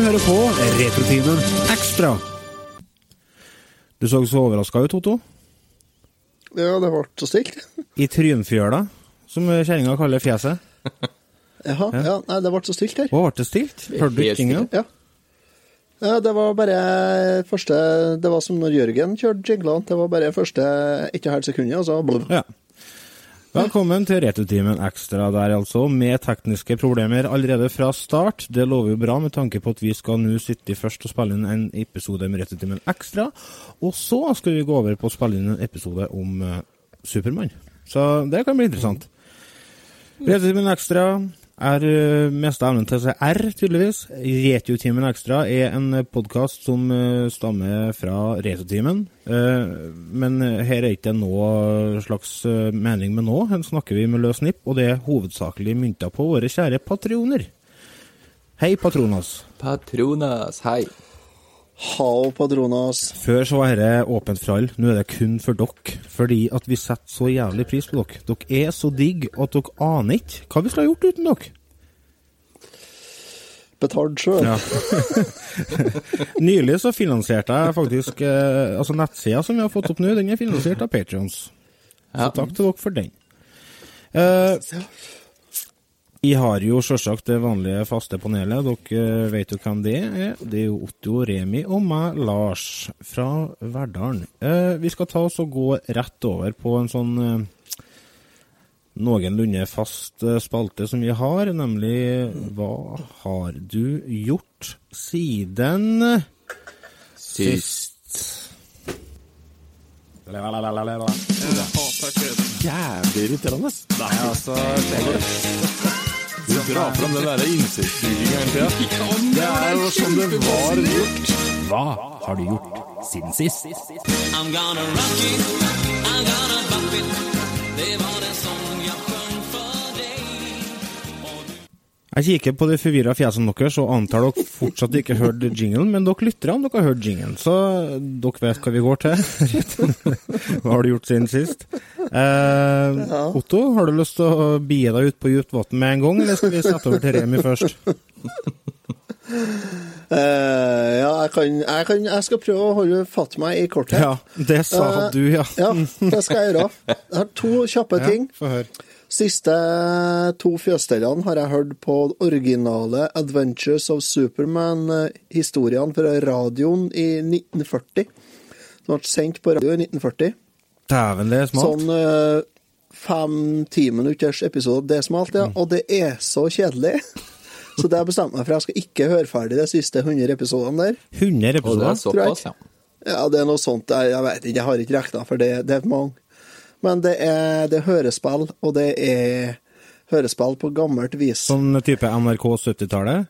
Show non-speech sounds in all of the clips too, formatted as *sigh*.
hører på Retrotimen Ekstra. Du så så overraska ut, Otto. Ja, det ble så stilt. I trynfjøla, som kjerringa kaller fjeset. Jaha, ja. Nei, det ble så stilt her. Hva ble det stilt? Hørte du engang? Ja. ja, det var bare første Det var som når Jørgen kjørte jinglene. Det var bare første ikke halvt sekund, og så altså. Ja. Velkommen til Returtimen Ekstra der, altså, med tekniske problemer allerede fra start. Det lover jo bra med tanke på at vi skal nå sitte først og spille inn en episode med Returtimen Ekstra, og så skal vi gå over på å spille inn en episode om uh, Supermann. Så det kan bli interessant. Returtimen Ekstra er har mista evnen til å si R, tydeligvis. Retiotimen Ekstra er en podkast som uh, stammer fra Returtimen. Uh, men her er ikke noe slags mening med nå. Her snakker vi med løs nipp, og det er hovedsakelig mynta på våre kjære patrioner. Hei, Patronas. Patronas, hei. Hao, Patronas. Før så var dette åpent for alle, nå er det kun for dere. Fordi at vi setter så jævlig pris på dere. Dere er så digg at dere aner ikke hva vi skulle ha gjort uten dere. Betalt sjøl. Ja. *laughs* Nylig så finansierte jeg faktisk eh, Altså nettsida som vi har fått opp nå, den er finansiert av Patrions. Så takk til dere for den. Eh, vi har jo selvsagt det vanlige faste panelet. Dere eh, vet jo hvem det er. Det er jo Otto Remi og meg, Lars, fra Verdalen. Eh, vi skal ta oss og gå rett over på en sånn noenlunde fast eh, spalte som vi har, nemlig Hva har du gjort siden Sist. Jævlig irriterende. Nei, altså Du drar fram den derre innsiktsbyggingen hele tida. Det er jo som det var gjort. Hva har du gjort siden sist? I'm gonna rock it, I'm gonna bump it. Det var en sång jag sjöng för dig. Jeg kikker på de forvirra fjesene deres og antar dere fortsatt ikke hørte jinglen, men dere lytter om dere har hørt jinglen, så dere vet hva vi går til. *laughs* hva har du gjort siden sist? Eh, Otto, har du lyst til å bie deg ut på dypt vann med en gang, eller skal vi sette over til Remi først? *laughs* Eh, ja, jeg kan, jeg kan Jeg skal prøve å holde fatt meg i korthet. Ja, det sa Eh, du, ja. Ja, det skal jeg gjøre. Jeg har to kjappe ting. Ja, Få høre. Siste to fjøsstellene har jeg hørt på originale Adventures of Superman-historiene fra radioen i 1940. Som ble sendt på radio i 1940. Dæven, det er smalt. Sånn eh, fem-ti minutters episode, det er smalt, ja. Mm. Og det er så kjedelig. Så det har jeg bestemt meg for. Jeg skal ikke høre ferdig de siste 100 episodene der. 100 Og det er episoder. såpass, ja. Ja, det er noe sånt. Jeg, jeg vet ikke, jeg har ikke regna, for det, det er mange. Men det er, det er hørespill, og det er hørespill på gammelt vis. Sånn type NRK 70-tallet?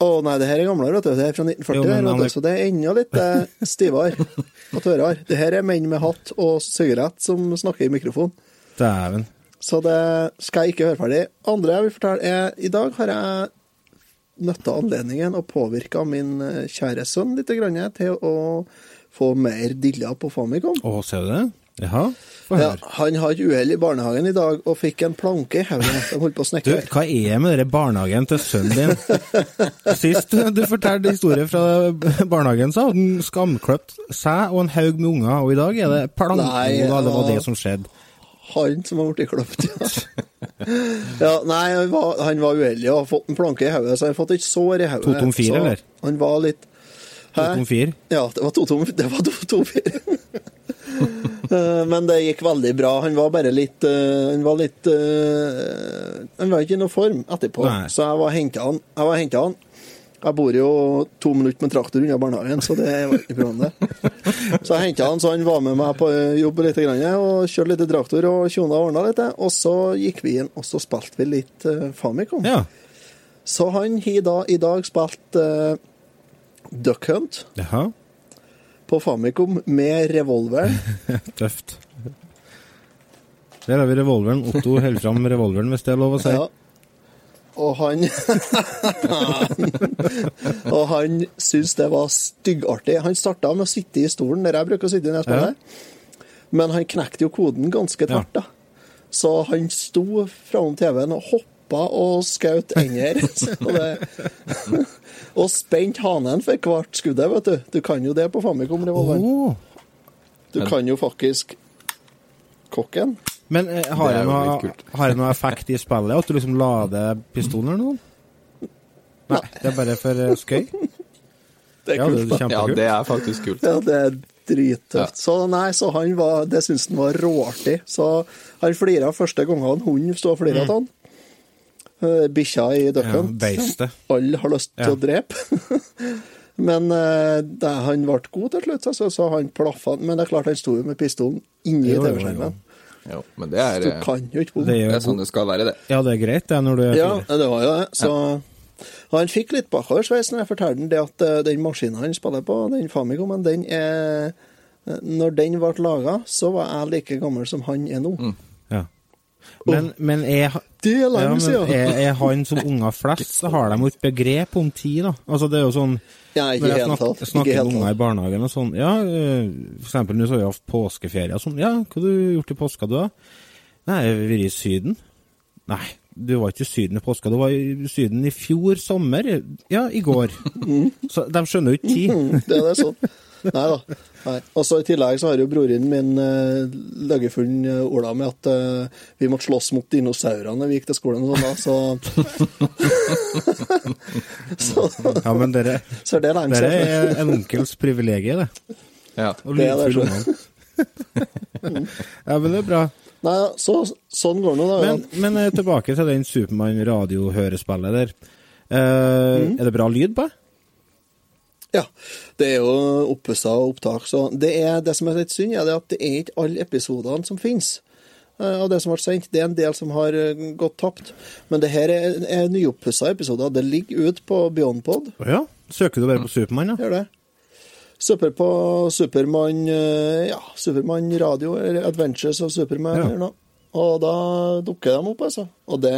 nei, det her er gamlere, vet du. Det er fra 1940, Jo, men her, du, så det er enda litt eh, stivere og tørrere. Det her er menn med hatt og sigarett som snakker i mikrofon. Dæven. Så det skal jeg ikke høre ferdig. Andre jeg vil fortelle, er i dag har jeg nytta anledningen og påvirka min eh, kjære sønn litt grann, til å få mer dilla på Famicom. Å, ser du det? Jaha, Ja, han har et uhell i barnehagen i dag og fikk en planke i hodet. De holdt på å Du, snekre. hva er med den barnehagen til sønnen din? Sist du fortalte historie fra barnehagen, så hadde han skamkløpt seg og en haug med unger, og i dag er det planke. Nei, Jo da, det var det som skjedde. Han som har blitt kløpt, ja. *laughs* ja. Nei, han var, han var uheldig og har fått en planke i hodet, så han har fått et sår i hodet. To tom fire, Så eller? Han var litt Hæ? To tom fire. Ja, det var to tom, det var to, to fire. *laughs* Eh, Men det gikk veldig bra. Han var bare litt eh, Han var litt eh, Han var ikke i noe form etterpå, Nei. så jeg var henta han. Jeg var henta han. Jeg bor jo to minutter med traktor unna barnehagen, så det var ikke noe problem, det. Så jeg henta han, så han var med meg på jobb litt, og kjørte litt traktor og tjona og ordna litt. Og så gikk vi inn, og så spilte vi litt uh, Famicom. Ja. Så han har da i dag spilt uh, Duck Hunt Jaha. på Famicom med revolver. *laughs* Tøft. Der har vi revolveren. Otto holder fram revolveren, hvis det er lov å si. Ja. Og han *laughs* Og han syntes det var styggartig. Han starta med å sitte i stolen der jeg bruker å sitte når jeg spiller. Men han knekte jo koden ganske tvert, da. Så han sto framom TV-en og hoppa hoppa og skjøt ender. *laughs* Og spent hanen for hvert skuddet, vet du. Du kan jo det på Famicom-revolveren. Du kan jo faktisk kokken. Men eh, har Det jo noe, *laughs* har noe effekt i spillet at du liksom lader pistolen eller noe? Nei, det er bare for eh, skøy? *laughs* Det er Ja, det er. Ja, det er faktisk kult. Ja, det er drittøft. Ja. Så nei, så han var Det syntes han var råartig. Så han flira første gangen hunden sto og flira av han. Eh, Bikkja i ducken. Ja. Alle har lyst til Ja. å drepe. *laughs* Men eh, det, han ble god til slutt, så, så han plaffa Men det er klart han sto jo med pistolen inni. TV-skjermen. Jo, men det er, Du eh, kan jo ikke Det er, jo det er sånn det skal være, det. Ja, det er greit, det, når du er Ja, fire. det var jo det. Så han fikk litt bakoversveis når jeg fortalte ham det at eh, den maskinen han spiller på, den Famicomen, den er eh, Når den ble laga, så var jeg like gammel som han er nå. Ja. Men, men er, Det er ja, lenge siden. er, er han som unger flest, så har de jo et begrep om tid, da. Altså, det er jo sånn Ja, ikke snak, tatt. Snakker med unger i barnehagen og sånn Ja, øh, for eksempel nå så har vi hatt påskeferie og sånn. Ja, hva har du gjort i påska, du, da? Nei, jeg har vært i Syden. Nei, du var ikke i Syden i påska, du var i Syden i fjor sommer. Ja, i går. Så de skjønner jo ikke tid. Mm, *laughs* det er sånn. *laughs* Nei da. Nei. Og så I tillegg så har jo broren min uh, løggefunn uh, orda med at uh, vi måtte slåss mot dinosaurene når vi gikk til skolen og sånn, da, så *laughs* Så, *laughs* Ja, men dere, så er det lenge dere er en onkels privilegium, det. Ja. Og Det er det. Ja, men det er bra. Nei, så, sånn går det nå, da. Men, men eh, tilbake til den Supermann radiohørespillet der. Eh, Er det bra lyd på? Ja, det er jo oppussa opptak. Så det, er, det som er litt synd, er det at det er ikke alle episodene som finnes eh, av det som ble sendt. Det er en del som har eh, gått tapt. Men det her er, er nyoppussa episoder. Det ligger ute på Beyondpod. Å ja. Søker du bare på Supermann, ja? Gjør det. Søper på Supermann eh, Ja, Supermann radio, eller Adventures of Superman, Ja. eller noe. Og da dukker de opp, altså. Og det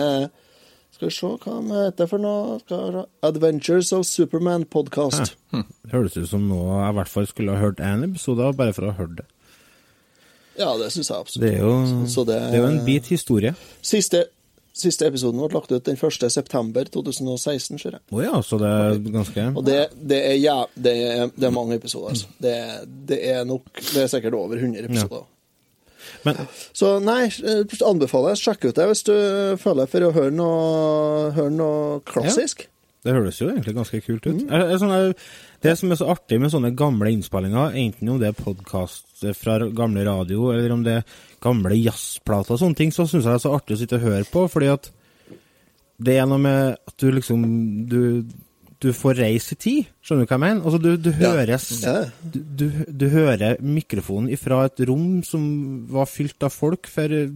Skal vi se hva de heter for noe. Adventures of Superman podcast. Det høres ut som noe jeg i hvert fall skulle ha hørt en episode av, bare for å ha hørt det. Ja, det syns jeg absolutt. Det er jo, Så det- det er jo en bit historie. Siste, siste episoden ble lagt ut den 1. september 2016, ser jeg. Å ja, så det er ganske Og det, det, er, ja, det, er, det er mange episoder, altså. Det, er- det nok Det er sikkert over 100 episoder. Men Så nei, anbefaler jeg sjekk ut det hvis du føler for å høre noe, høre noe klassisk. det høres jo egentlig ganske kult ut. Mm. sånne, det som er så artig med sånne gamle innspillinger, enten om det er podkast fra gamle radio, eller om det er gamle jazzplater og sånne ting, så syns jeg det er så artig å sitte og høre på, fordi at det er noe med at du liksom Du, du får reise i tid, skjønner du hva jeg mener? Altså, du, du høres Ja. Ja. du, du hører mikrofonen ifra et rom som var fylt av folk for eh,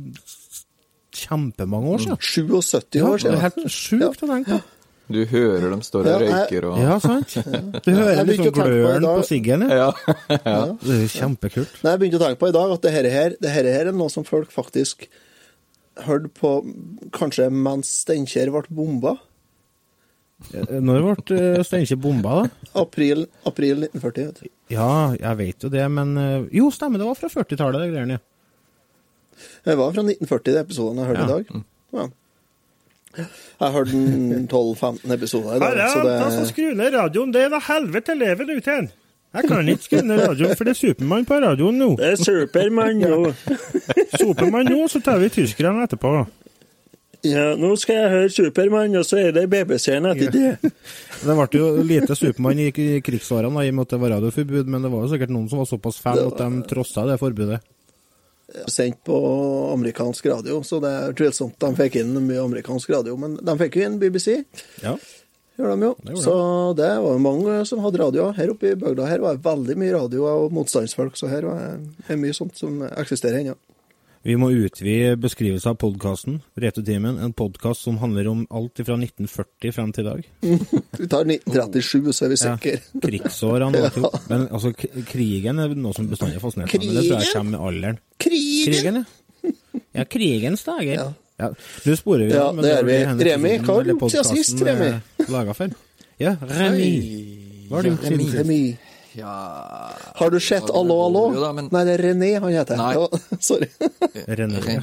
kjempemange år siden. 77 Ja, år det er helt sjukt å tenke på. Du hører dem står og Ja, jeg- røyker og Ja, sant? *laughs* Du hører liksom gløren på siggen. ja. *laughs* Ja. Det er jo kjempekult. Nei, jeg begynte å tenke på i dag at det her, her, det her, her er noe som folk faktisk hørte på kanskje mens Steinkjer ble bomba. Eh, Når ble eh, Steinkjer bomba, da? April, april 1940. vet du. Ja, jeg vet jo det, men eh, Jo, stemmer, det var fra 40-tallet, det greiene. Det var fra 1940, de episodene jeg hørte Ja. i dag. Ja. Jeg hørte den 12-15 episoder i dag, så det skru ned radioen. Det er da helvete leven ute igjen. Jeg kan ikke skru ned radioen, for det er Supermann på radioen nå. Det er Supermann nå. *laughs* Supermann nå, så tar vi tyskerne etterpå. Ja, nå skal jeg høre Supermann, og så er det BBC-en etter det. *laughs* Det ble jo lite Supermann i krigsårene, i og med at det var radioforbud, men det var jo sikkert noen som var såpass fan at de trossa det forbudet. Sendt på amerikansk radio, så det er tvilsomt de fikk inn mye amerikansk radio. Men de fikk jo inn BBC, Ja. gjør de jo. Det Så det var mange som hadde radio. Her oppe i bygda her var det veldig mye radio og motstandsfolk, så her var det mye sånt som eksisterer ennå. Vi må utvide beskrivelsen av podkasten. Retutimen, en podkast som handler om alt fra 1940 frem til i dag. *laughs* Vi tar 1937, så er vi Ja, sikre. *laughs* krigsårene ja. Men altså, krigen er noe som bestandig har fascinert meg. Men det tror jeg kommer med alderen. Krigen! Krigen, ja. Ja, krigens dager. Ja. Ja. Nå sporer vi Ja, men det er vi. Remi, hva har du gjort siden sist, Remi? for? Ja, Remi. Hva har du gjort siden sist? Ja Har du sett Allo, allo? Da, men- Nei, det er René han heter. Nei. Ja, *laughs* sorry. René.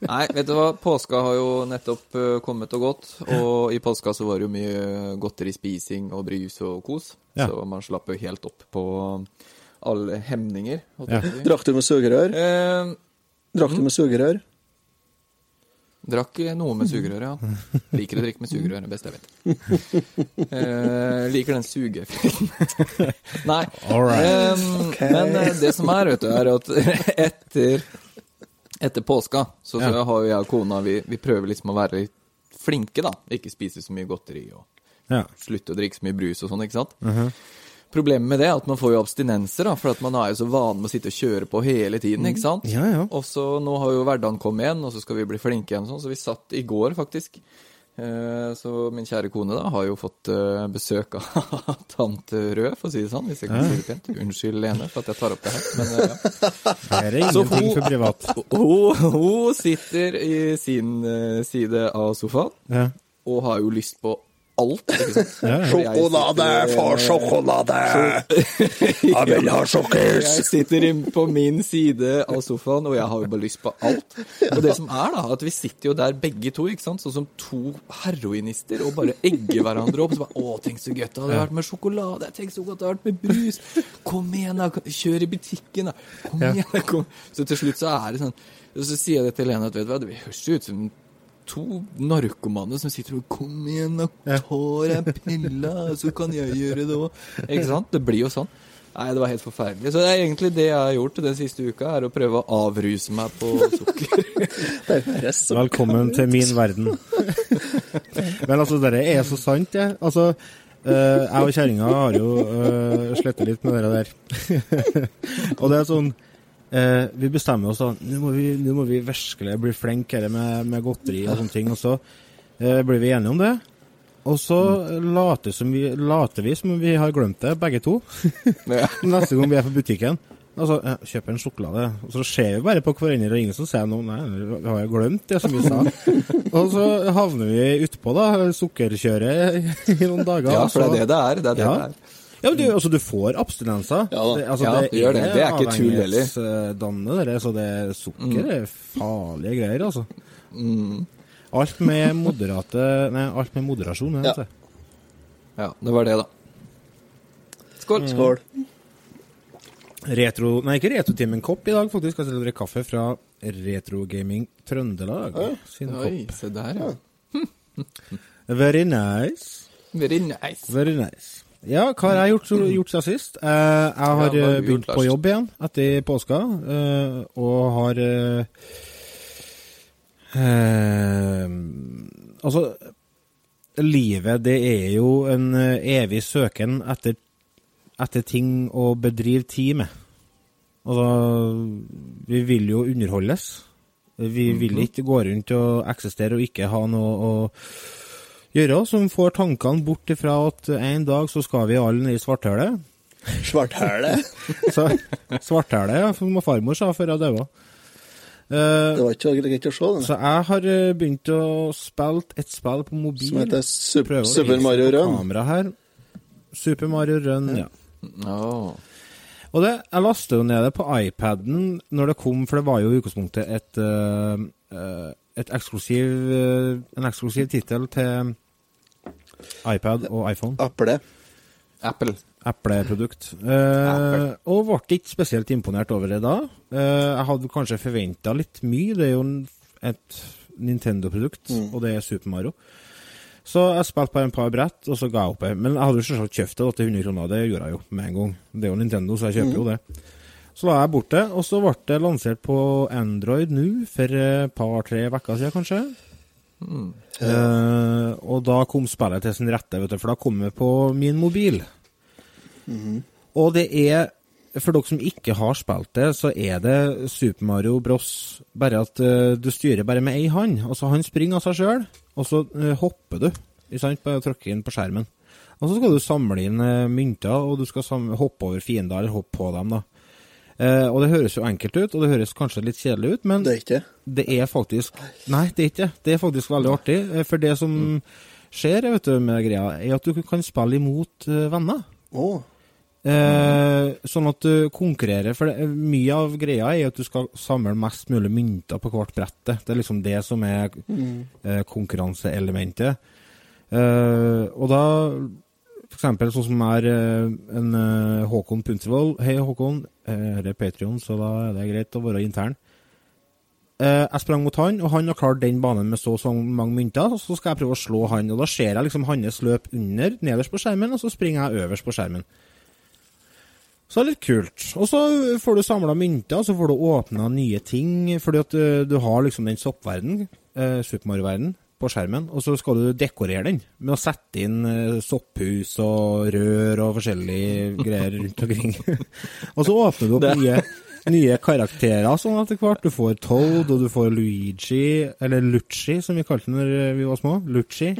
Nei, vet du hva? Påska har jo nettopp eh, kommet og gått. Og i påska så var det jo mye godterispising og brus og kos. Ja. Så man slapp jo helt opp på alle hemninger. Ja. Drakk du med sugerør? Eh, Drakk du med sugerør? Drakk noe med sugerør, ja. Liker å drikke med sugerør, best jeg vet. Eh, liker den sugeeffekten. *laughs* Nei. All right. Um, okay. Men eh, det som er, vet du, er at *laughs* etter, etter påska, så, så Ja. har jo jeg og kona vi, vi prøver liksom å være litt flinke, da. Ikke spise så mye godteri og Ja. slutte å drikke så mye brus og sånn, ikke sant. Problemet med det er at man får jo abstinenser, da, for at man er jo så vane med å sitte og kjøre på hele tiden, ikke sant. Ja, ja. Og så nå har jo hverdagen kommet igjen, og så skal vi bli flinke igjen, sånn, så vi satt i går, faktisk. Eh, Så min kjære kone da har jo fått eh, besøk av *laughs* tante Rød, for å si det sånn, hvis jeg kan si det pent. Unnskyld, Lene, for at jeg tar opp det her, men eh, ja. Her er ingenting for privat. *laughs* Hun, hun sitter i sin side av sofaen og har jo lyst på alt, Sjokolade eh, sjokolade! *laughs* Jeg vil ha sjokkis! Jeg sitter på min side av sofaen, og jeg har jo bare lyst på alt. Og det som er, da, at vi sitter jo der begge to, ikke sant, sånn som to heroinister, og bare egger hverandre opp. Så bare, Å, tenk så godt det hadde vært med sjokolade. Tenk så godt det hadde vært med brus. Kom igjen, da. Kjør i butikken, da. Kom igjen, da. Kom. Så til slutt så er det sånn Og så sier jeg det til Lene at vet du hva, det høres jo ut som to narkomane som sitter og Kom igjen, da. tar jeg en pille, så kan jeg gjøre det òg. Ikke sant? Det blir jo sånn. Nei, det var helt forferdelig. Så det er egentlig det jeg har gjort den siste uka, er å prøve å avruse meg på sukker. *laughs* Velkommen til min verden. Men altså, det er så sant, det. Altså, eh, jeg og kjerringa har jo uh, slettet litt med det der. *laughs* og det er sånn eh, Vi bestemmer oss da Nå må vi, nå må vi virkelig bli flinke med, med godteri og sånne ting. Og så eh, blir vi enige om det. Og så later, som vi, later vi som vi har glemt det, begge to. *laughs* *laughs* Neste gang vi er på butikken. Altså, ja, kjøper en sjokolade. Og så ser vi bare på hverandre, og ingen som sier noe. Nei, vi har jo glemt det som vi sa. *laughs* og så havner vi utpå, da, sukkerkjøret i noen dager. Ja, for det er det det er. Det er det Ja. det er. Ja, men du, altså, du får abstinenser. Ja. Det, altså, Ja, det gjør det. Det er ikke tull heller. det. Så det er sukker det er farlige greier, altså. Mm. Alt med moderate Nei, alt med moderasjon. Ja. Ja. Det var det, da. Skål. Skål. Retro... Nei, ikke Retrotimen kopp i dag, faktisk. Jeg skal drikke kaffe fra Retro Gaming Trøndelag sin Oi, se der, ja. Very nice. Very nice. Very nice. Ja, hva har jeg gjort, *clears throat* gjort siden sist? Eh, jeg har Ja, eh, begynt på jobb igjen etter påska, eh, og har Altså, livet, det er jo en evig søken etter, etter ting å bedrive tid med. Altså, vi vil jo underholdes. Vi vil Mhm. ikke gå rundt og eksistere og ikke ha noe å gjøre, som får tankene bort ifra at en dag så skal vi alle ned i svarthølet. *laughs* Svarthæle. *laughs* Så Svarthølet, ja, som farmor sa før jeg døde. Uh, Det var ikke greit å se, den. så jeg har eh, begynt å spille et spill på mobil. Som heter Sup Prøver Super å Mario Run. Kamera her. Super Mario Run, ja. Oh. Og det, jeg lastet jo ned det på iPaden når det kom, for det var jo i utgangspunktet et, uh, uh, et eksklusiv, eh, en eksklusiv tittel til iPad og iPhone. Apple. Apple. Apple-produkt. Eh, og ble ikke spesielt imponert over det da. Eh, jeg hadde kanskje forventa litt mye. Det er jo et Nintendo-produkt, og det er Super Mario. Så jeg spilte på en par brett, og så ga jeg opp. Men jeg hadde jo selvsagt kjøpt det til 100 kroner. Det gjorde jeg jo med en gang. Det er jo Nintendo, så jeg kjøper jo det. Så la jeg bort det, og så ble det lansert på Android nå for et par-tre uker siden, kanskje. Eh, og da kom spillet til sin rette, vet du, for da kom det på min mobil. Og det er For dere som ikke har spilt det, så er det Super Mario Bros. Bare at uh, du styrer bare med ei hand. Altså Han springer av seg sjøl, og så uh, hopper du. Sant? Bare trykker inn på skjermen. Og så skal du samle inn eh, mynter, og du skal hoppe over fiender, eller hoppe på dem. da. Eh, og det høres jo enkelt ut, og det høres kanskje litt kjedelig ut, men Det er ikke det. det er faktisk Nei, det er ikke det. Det er faktisk veldig artig. eh, For det som skjer vet du, med greia, er at du kan spille imot eh, venner. Oh. Eh, sånn at du konkurrerer, for det, mye av greia er at du skal samle mest mulig mynter på hvert brett. Det er liksom det som er eh, konkurranseelementet. Eh, og da, eksempel sånn som er eh, en eh, Håkon Puntervold. Hei, Håkon. Eh, her er Patrion, så da er det greit å være intern. Eh, jeg sprang mot han, og han har klart den banen med så og så mange mynter. og Så skal jeg prøve å slå han, og da ser jeg liksom hans løp under, nederst på skjermen, og så springer jeg øverst på skjermen. Så det er litt kult. Og så får du samla mynter, så får du åpna nye ting, fordi at eh, du har liksom den soppverdenen, Super Mario-verden, på skjermen, og så skal du dekorere den med å sette inn eh, sopphus og rør og forskjellige greier rundt omkring. *laughs* og så åpner du opp nye, nye karakterer sånn etter hvert. Du får Toad, og du får Luigi, eller Lucci, som vi kalte den da vi var små. Lucci.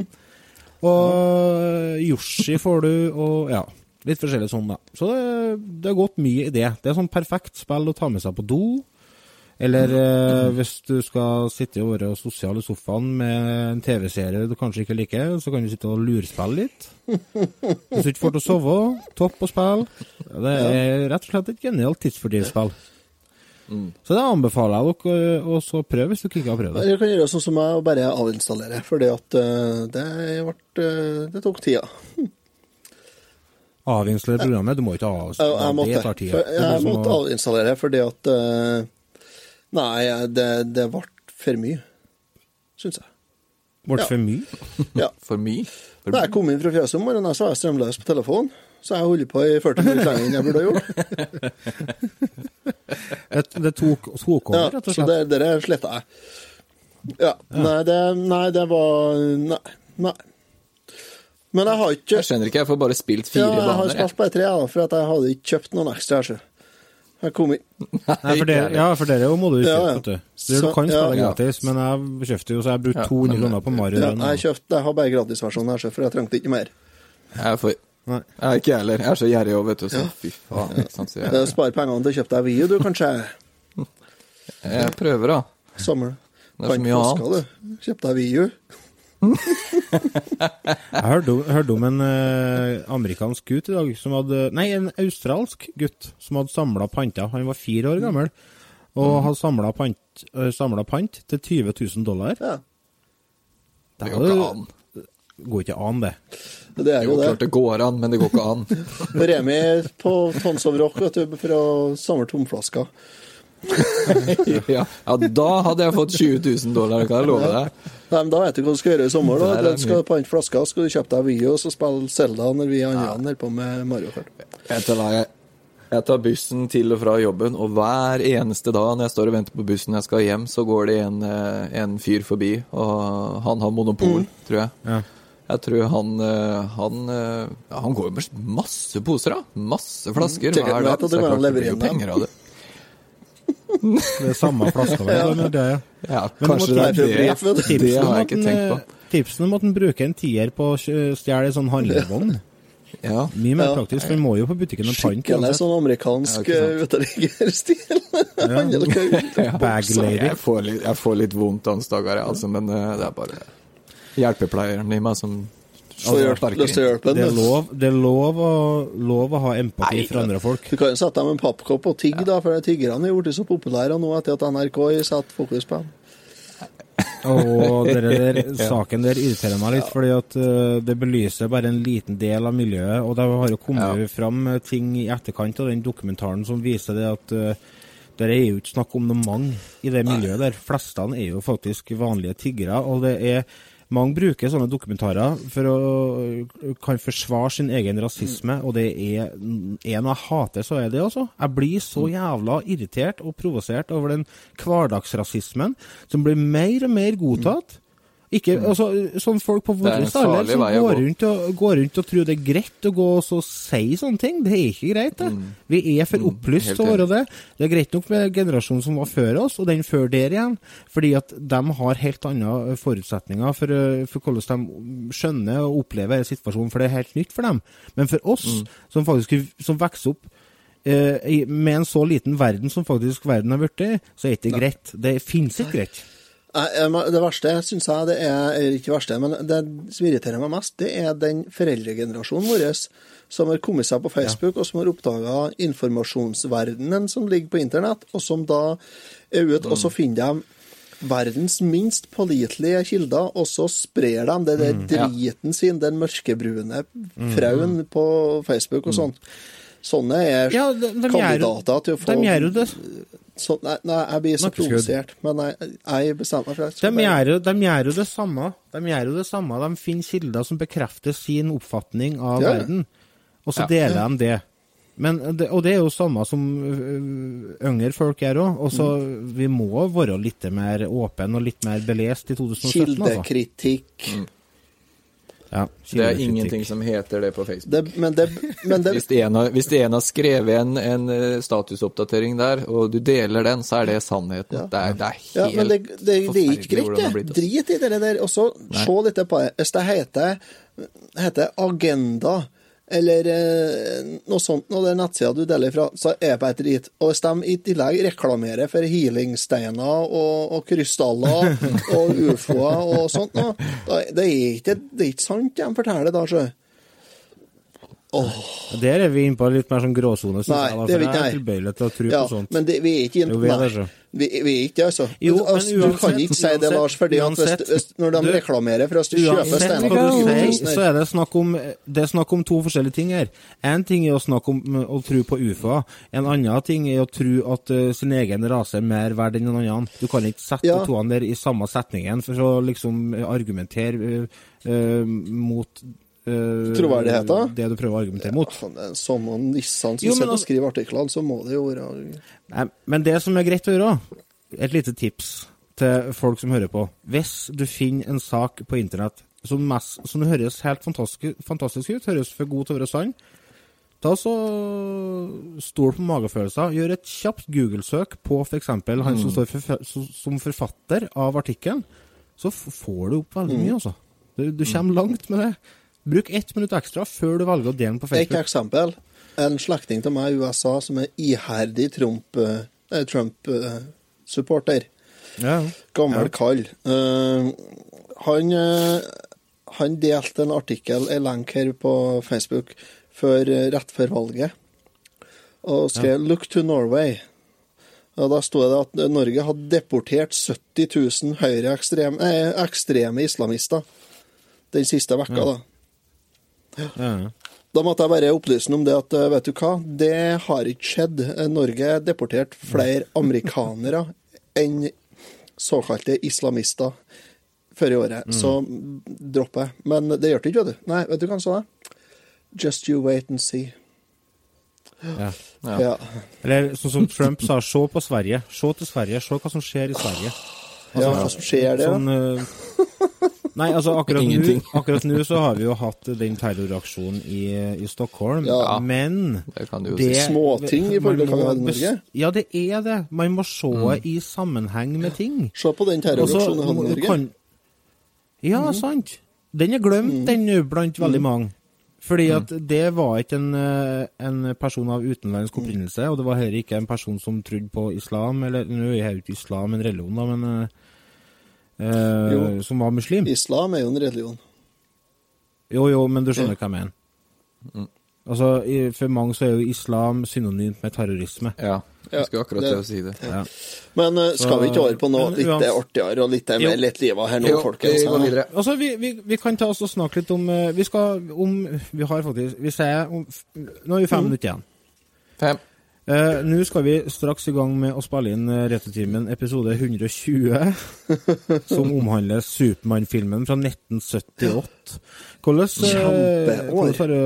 Og Yoshi får du, og ja. Litt forskjellig sånn, da. Så det, det har gått mye i det. Det er sånn perfekt spill å ta med seg på do. Eller eh, hvis du skal sitte og være sosial i sofaen med en TV-serie du kanskje ikke liker, så kan du sitte og lurspille litt. Hvis du ikke får til å sove, topp å spille. Det er rett og slett et genialt tidsfordrivsspill. Så det anbefaler jeg dere å så prøve hvis dere ikke har prøvd det. Dere kan gjøre sånn som meg og bare avinstallere, for eh, det, eh, det tok tida. Avinstallere programmet, du må ikke avinstallere. Jeg, jeg det måtte, tar tida. Det jeg måtte avinstallere fordi at eh, Nei, det, det ble for mye, syns jeg. Ble Ja. for mye. *laughs* Ja. For mye. For Da jeg kom inn fra fjøset om morgenen, så var jeg strømløs på telefonen. Så jeg holdt på i 40 minutter lenger enn jeg burde ha gjort. *laughs* Det, det tok, tok over, Ja, rett og så slett. det, det der sletta jeg. Ja. Nei, det, nei, det var Nei. nei. Men jeg har ikke Jeg skjønner ikke, jeg får bare spilt fire ja, fire jeg har spilt bare tre, da, for at jeg hadde ikke kjøpt noen ekstra. her, så. Jeg kom inn. Nei, for det, ja, for dere må du Ja, kjøpe, ja. vet du. Så du Så- kan spille ja. gratis, men jeg kjøpte jo, så jeg brukte Ja, 200 men- kroner på Mario. Ja, jeg, kjøpte, jeg har bare gratisversjonen her, for jeg trengte ikke mer. Jeg, får, Nei. jeg er ikke jeg heller. Jeg er så gjerrig òg, vet du. Så fy faen. Sant? Så jeg, pengene til å kjøpe deg Wii du, kanskje. jeg prøver, da. Samle. Det er så mye annet. Kjøp deg Wii U. Jeg hørte, om- hørte om en eh, amerikansk gutt i dag, som hadde Nei, en australsk gutt som hadde samla panter. Han var fire år gammel og hadde samla pant, eh, pant til 20 000 dollar. Ja, Det går ikke an. går ikke an, det. det er Jo, jo det. klart det går an, men det går ikke an. *laughs* Remi på Tons of Rock vet du, for å samle tomflasker. *laughs* Ja, ja, da hadde jeg fått 20 000 dollar, kan jeg love deg. Nei, men Da vet du hva du skal gjøre i sommer. Er da. Du Skal du pante flasker, skal du kjøpe deg Wii og så spille Zelda når vi andre holder på med Mario Kart. Jeg tar, jeg, jeg tar bussen til og fra jobben, og hver eneste dag når jeg står og venter på bussen jeg skal hjem, så går det en, eh, en fyr forbi, og han har monopol, tror jeg. Ja. Jeg tror han eh, Han, eh, han går jo med masse poser, da. Masse flasker Sikkert hver dag. Så er klart det levere blir jo inn penger av det. Det er samme flaska. vel, det, ja. Ja, kanskje det er det. Det det har jeg ikke tenkt en, på. Tipsen om at en bruker en tier på å stjele en sånn handlevogn. Ja. Mye mer Ja. praktisk, for en må jo på butikken og pante. Skikkelig sånn amerikansk Ja, uteliggerstil. Handel- Ja, *laughs* *laughs* Bag så lady. Jeg får litt, jeg får litt vondt ansdager, stakkar, altså, men eh, det er bare hjelpepleieren i meg som Så hjelp- lyst til å hjelpe Det er lov, det er lov, å, lov å ha empati Nei, for andre folk. Du kan jo sette dem en pappkopp og tigge, da, for tiggerne er blitt så populære nå etter at NRK setter fokus på dem. Og dere der, *laughs* saken der irriterer meg litt, fordi at eh, det belyser bare en liten del av miljøet. Og det har jo kommet fram eh, ting i etterkant av den dokumentaren som viser det at uh, det er jo ikke snakk om noe mange i det miljøet der. Flestene er jo faktisk vanlige tiggere. og det er mange bruker sånne dokumentarer for å kan forsvare sin egen rasisme, og det er en jeg hater, så er det altså. Jeg blir så jævla irritert og provosert over den hverdagsrasismen som blir mer og mer godtatt. Ikke, altså, sånn folk på farlig som går rundt, og, går rundt og tror det er greit å gå og så si sånne ting. Det er ikke greit, det. Vi er for opplyst til å være det. Det er greit nok med generasjonen som var før oss, og den før der igjen, fordi at de har helt andre forutsetninger for, øh, for hvordan de skjønner og opplever situasjonen, for det er helt nytt for dem. Men for oss, som faktisk som vokser opp eh, med en så liten verden som faktisk verden har blitt, så er det ikke greit. Det finnes ikke greit. Det verste syns jeg det er eller ikke verste, men det som irriterer meg mest, det er den foreldregenerasjonen vår som har kommet seg på Facebook, og som har oppdaga informasjonsverdenen som ligger på internett, og som da er ute, og så finner de verdens minst pålitelige kilder, og så sprer de det der Ja. driten sin, den mørkebrune frauen på Facebook og sånn. Sånne er Ja, de, de, gjør, kandidater til å få de gjør jo det. Så, nei, nei, jeg blir så provosert, men jeg, jeg bestemmer meg for det. De gjør, jo, de gjør jo det samme. De gjør jo det samme. De finner kilder som bekrefter sin oppfatning av Ja, verden, og så Ja. deler de det. Men det, og det er jo samme som øh, yngre folk gjør òg. Mm. vi må være litt mer åpne og litt mer belest i 2017, altså. Kildekritikk. Ja, Det er ingenting som heter det på Facebook. Det, men det, men det Hvis en har, hvis en har skrevet en, en eh, statusoppdatering der, og du deler den, så er det sannheten. Ja. Det, er, det er ja, helt men det, det, det er ikke det greit, blitt, det. Drit i det der. Og så se litt på det. Hvis det heter, heter Agenda, eller eh, noe sånt, når det er nettsida du deler fra, så er jeg på et rit. Og hvis de i tillegg reklamerer for healingsteiner og, og krystaller *laughs* og ufoer og sånt, noe, det, er ikke, det er ikke sant de forteller da, sjø. Der er vi inne på litt mer sånn gråsone, Nei, jeg. det er vi jeg ikke, er tilbøyelig til å tro Ja, på sånt. men det, vi er ikke vi er det. Vi, vi er ikke det, altså. Jo, men uansett, du kan ikke si det, Lars, fordi at hvis, hvis, når de du- reklamerer for oss, du kjøper steiner hva for du 20 sier, 000 så er det snakk om, det er snakk om to forskjellige ting her. En ting er å snakke om å tro på ufoer. En annen ting er å tro at uh, sin egen rase er mer verd enn en annen. Du kan ikke sette Ja. de toene der i samme setningen for å liksom argumentere uh, uh, mot uh, Troverdigheten? Det du prøver å argumentere mot. Som om Nissan som Jo, men og altså- skriver artiklene, så må det jo være Nei, Men det som er greit å gjøre, et lite tips til folk som hører på. Hvis du finner en sak på internett som, mest, som høres helt fantastisk, fantastisk ut, høres for god til å være sann, ta så stol på magefølelser. Gjør et kjapt Google-søk på f.eks. han som står for, som forfatter av artikkelen. Så får du opp veldig mye, altså. Du, du kommer langt med det. Bruk ett minutt ekstra før du velger å dele den på Et Facebook. eksempel. En slektning til meg i USA som er iherdig Trump-supporter. Trump, eh. Ja. Gammel Ja. kall. Uh, han, uh, han delte en artikkel, en lenk her på Facebook, før, eh, rett før valget, og skrev 'Look to Norway'. Og Da sto det at Norge hadde deportert 70 000 høyreekstreme eh, islamister den siste vekka. da. Ja. Da måtte jeg bare opplyse ham om det at eh, vet du hva, det har ikke skjedd. Eh, Norge deporterte flere *laughs* amerikanere enn såkalte islamister før i året. Så dropp det. Men det gjør det ikke, vet du. Nei, vet du hva han sa? Just you wait and see. Ja. Ja. Ja. Eller sånn som Trump sa, se på Sverige. Se til Sverige, se hva som skjer i Sverige. ja, hva som skjer der, da? Sånn, eh, *laughs* nei, altså akkurat *laughs* nå, akkurat nå så har vi jo hatt den terroraksjonen i, i Stockholm, Ja. men Det kan du jo det, si. Småting i forhold til hva vi Norge. Ja, det er det. Man må se i sammenheng med ting. Se på den terroraksjonen i Norge. kan- Ja, sant. Den er glemt, den nå, blant veldig mange. Fordi at det var ikke en, eh, en person av utenlandsk opprinnelse, og det var heller ikke en person som trodde på islam, eller nå er jo ikke islam en religion, da, men eh, som var muslim. Islam er jo en religion. Jo, jo, men du skjønner hva jeg mener. Altså, For mange så er jo islam synonymt med terrorisme. Ja, Ja, jeg skulle akkurat til å si det. Ja. Men uh, skal vi ikke over på noe Men litt uans- artigere og litt mer Jo. lettliva her nå, Jo, folkens? vi. Altså, vi, vi, vi kan ta oss og snakke litt om eh, Vi skal om Vi har faktisk Vi sier om Nå er vi fem minutter igjen. Fem. Eh, Nå skal vi straks i gang med å spille inn uh, Retrotimen episode 120, *laughs* som omhandler Supermann-filmen fra 1978. Hvordan, eh, hvordan har det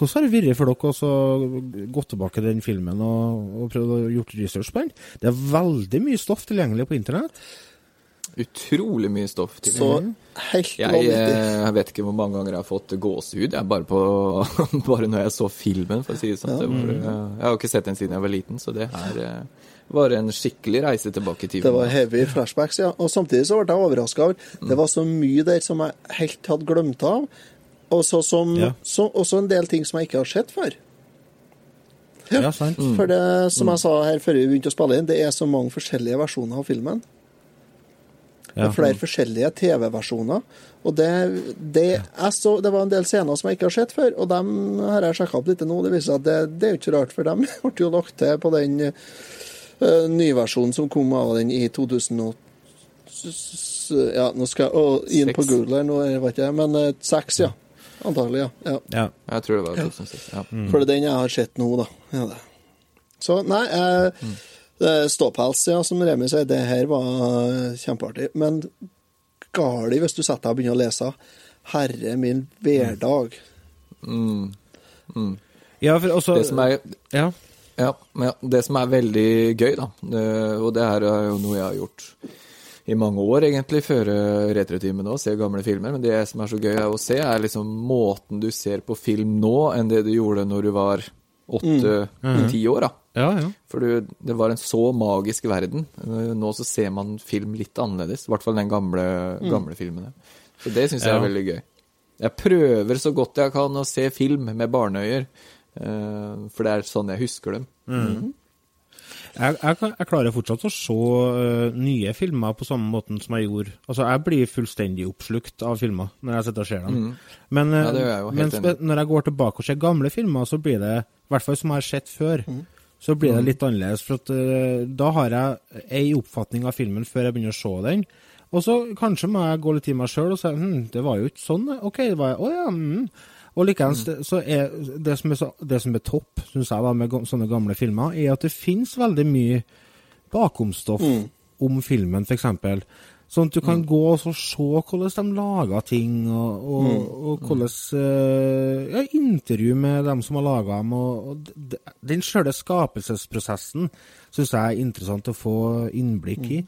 hvordan har det vært for dere å gå tilbake til den filmen og, og prøvd å gjort research på den? Det er veldig mye stoff tilgjengelig på internett. Utrolig mye stoff til. Så helt Jeg, vanvittig. eh, jeg vet ikke hvor mange ganger jeg har fått gåsehud. Jeg bare, på, *laughs* bare når jeg så filmen, for å si det sånn. Ja. var, eh, jeg har jo ikke sett den siden jeg var liten, så det her eh, var en skikkelig reise tilbake i Det var heavy flashbacks, ja. Og samtidig så ble jeg overraska over Det var så mye der som jeg helt hadde glemt av. Og så som, Ja. så, også en del ting som jeg ikke har sett før. Ja, sant? For det, som jeg sa her før vi begynte å spille inn, det er så mange forskjellige versjoner av filmen. Det er flere forskjellige TV-versjoner. Og det, det, jeg så, det var en del scener som jeg ikke har sett før, og dem har jeg sjekka opp litt nå. Det viser seg at det, det er jo ikke rart, for dem *laughs* ble jo lagt til på den uh, nyversjonen som kom av den i 2008. Ja, nå skal jeg å, inn på Google her, nå vet jeg, men uh, seks, ja. Antagelig, ja. ja. Ja. Jeg tror det var 2006. Ja. For det er den jeg har sett nå, da. Ja, det. Så nei, jeg, eh, ståpels, ja, som Remi sier, det her var kjempeartig. Men gali hvis du setter deg og begynner å lese. Herre min hverdag. ja, for også Det som er Ja. Ja, ja, det som er veldig gøy, da, eh, og det her er jo noe jeg har gjort i mange år, egentlig, før eh, retrotimen òg, se gamle filmer, men det som er så gøy å se, er liksom måten du ser på film nå, enn det du gjorde når du var åtte-ti år, da. Ja, ja. For det var en så magisk verden. Eh, Nå så ser man film litt annerledes, i hvert fall den gamle, gamle filmene. Så det syns jeg Ja. er veldig gøy. Jeg prøver så godt jeg kan å se film med barneøyer, eh, for det er sånn jeg husker dem. Jeg, jeg, jeg klarer fortsatt å se uh, nye filmer på samme måten som jeg gjorde. Altså, jeg blir fullstendig oppslukt av filmer når jeg sitter og ser dem. Men, øh, Ja, jeg men enig når jeg går tilbake og ser gamle filmer, så blir det, i hvert fall som jeg har sett før, så blir det litt annerledes. For at, uh, da har jeg ei oppfatning av filmen før jeg begynner å se den. Og så kanskje må jeg gå litt i meg sjøl og si hm, det var jo ikke sånn. OK, det var Å ja. Mm. Og likeens det- så er det som er, så, det som er topp, syns jeg, da, med sånne gamle filmer, er at det finnes veldig mye bakomstoff om filmen, f.eks. Sånn at du kan gå og så se hvordan de lager ting, og, og, og hvordan eh, ja, Intervju med dem som har laga dem. Og, og den sjøle skapelsesprosessen syns jeg er interessant å få innblikk i.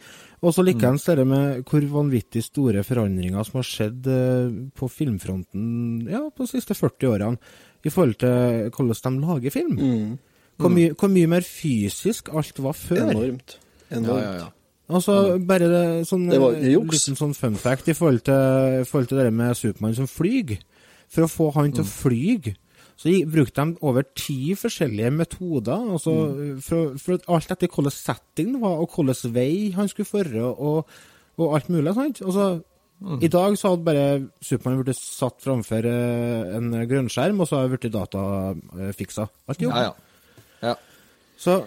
Og så likeens det med hvor vanvittig store forandringer som har skjedd eh, på filmfronten ja, på de siste 40 årene, i forhold til hvordan de lager film. Hvor, mye, hvor mye mer fysisk alt var før. Enormt. Ja, Enormt. ja, ja. Altså, bare det, sånn, Det var eh, liten sånn fun fact i forhold til, i forhold til det med Supermann som flyg. For å få han Mm. til å fly, så brukte de over ti forskjellige metoder. Altså, Mm. for, for alt etter hvilken setting det var, og hvilken vei han skulle føre, og, og alt mulig. sant? Altså, Mm. I dag så hadde bare Supermann blitt satt framfor eh, en grønnskjerm, og så hadde blitt datafiksa. Alt jo. ja, ja. ja. Så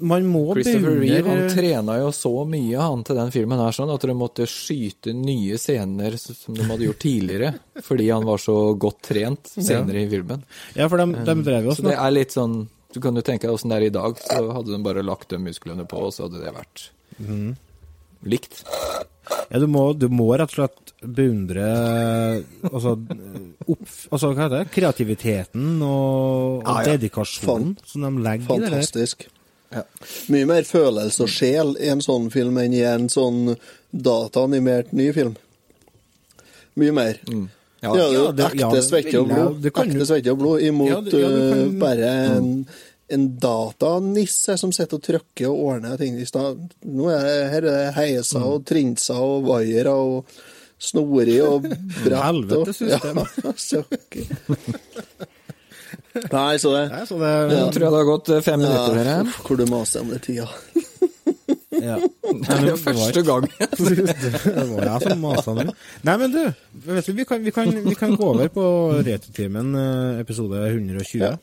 man må Christopher Reeve han beundre trena jo så mye han til den filmen her sånn at de måtte skyte nye scener som de hadde gjort tidligere, *laughs* fordi han var så godt trent senere i filmen. Ja, for de, de drev jo Så det er litt sånn Du kan jo tenke deg åssen det er i dag, så hadde de bare lagt de musklene på, og så hadde det vært likt. Ja, du må, du må rett og slett beundre altså, opp, altså hva heter det? kreativiteten og, og Ja, ja. dedikasjonen som de legger i det der. Fantastisk. Ja. Mye mer følelse og sjel i en sånn film enn i en sånn dataanimert ny film. Mye mer. Ja, Ja, det er jo ja, det- ekte ja, svette og blod. Ja, Ekte svette og blod imot Ja, det- ja, kan- eh, bare en, en datanisse som sitter og trykker og ordner ting. I stad. Nå er det, her er det heiser og trinser og vaiere og snori og *laughs* brett. Helvete og- system. Ja, *laughs* så ok. *laughs* *laughs* Nei, så det Nei, så det, Nå tror jeg det har gått eh, fem minutter, her. dere. uff, Hvor du maser om det tida. *laughs* ja. Det er første gang. *laughs* det var jeg som masa nå. Nei, men du, vet du vi, kan, vi, kan, vi kan gå over på Returtimen, eh, episode 120. Ja.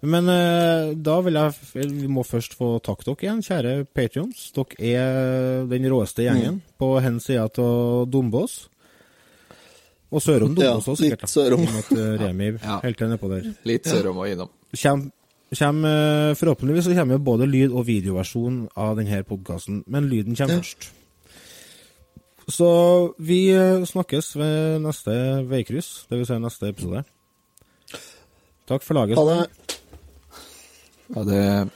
Men uh, da vil jeg Vi må først få takke dere igjen, kjære Patrions. Dere er den råeste gjengen på hen sida av Dombås. Og sørom Ja, også, sikkert. da. sørom. Eh, Remi *laughs* Ja. helt nedpå der. Litt sørom og innom. Kjem, kjem, eh, forhåpentligvis så kommer jo både lyd- og videoversjon av denne podkasten, men lyden kommer først. Så vi eh, snakkes ved neste veikryss, dvs. Si neste episode. Takk for laget. Ha det. Ha det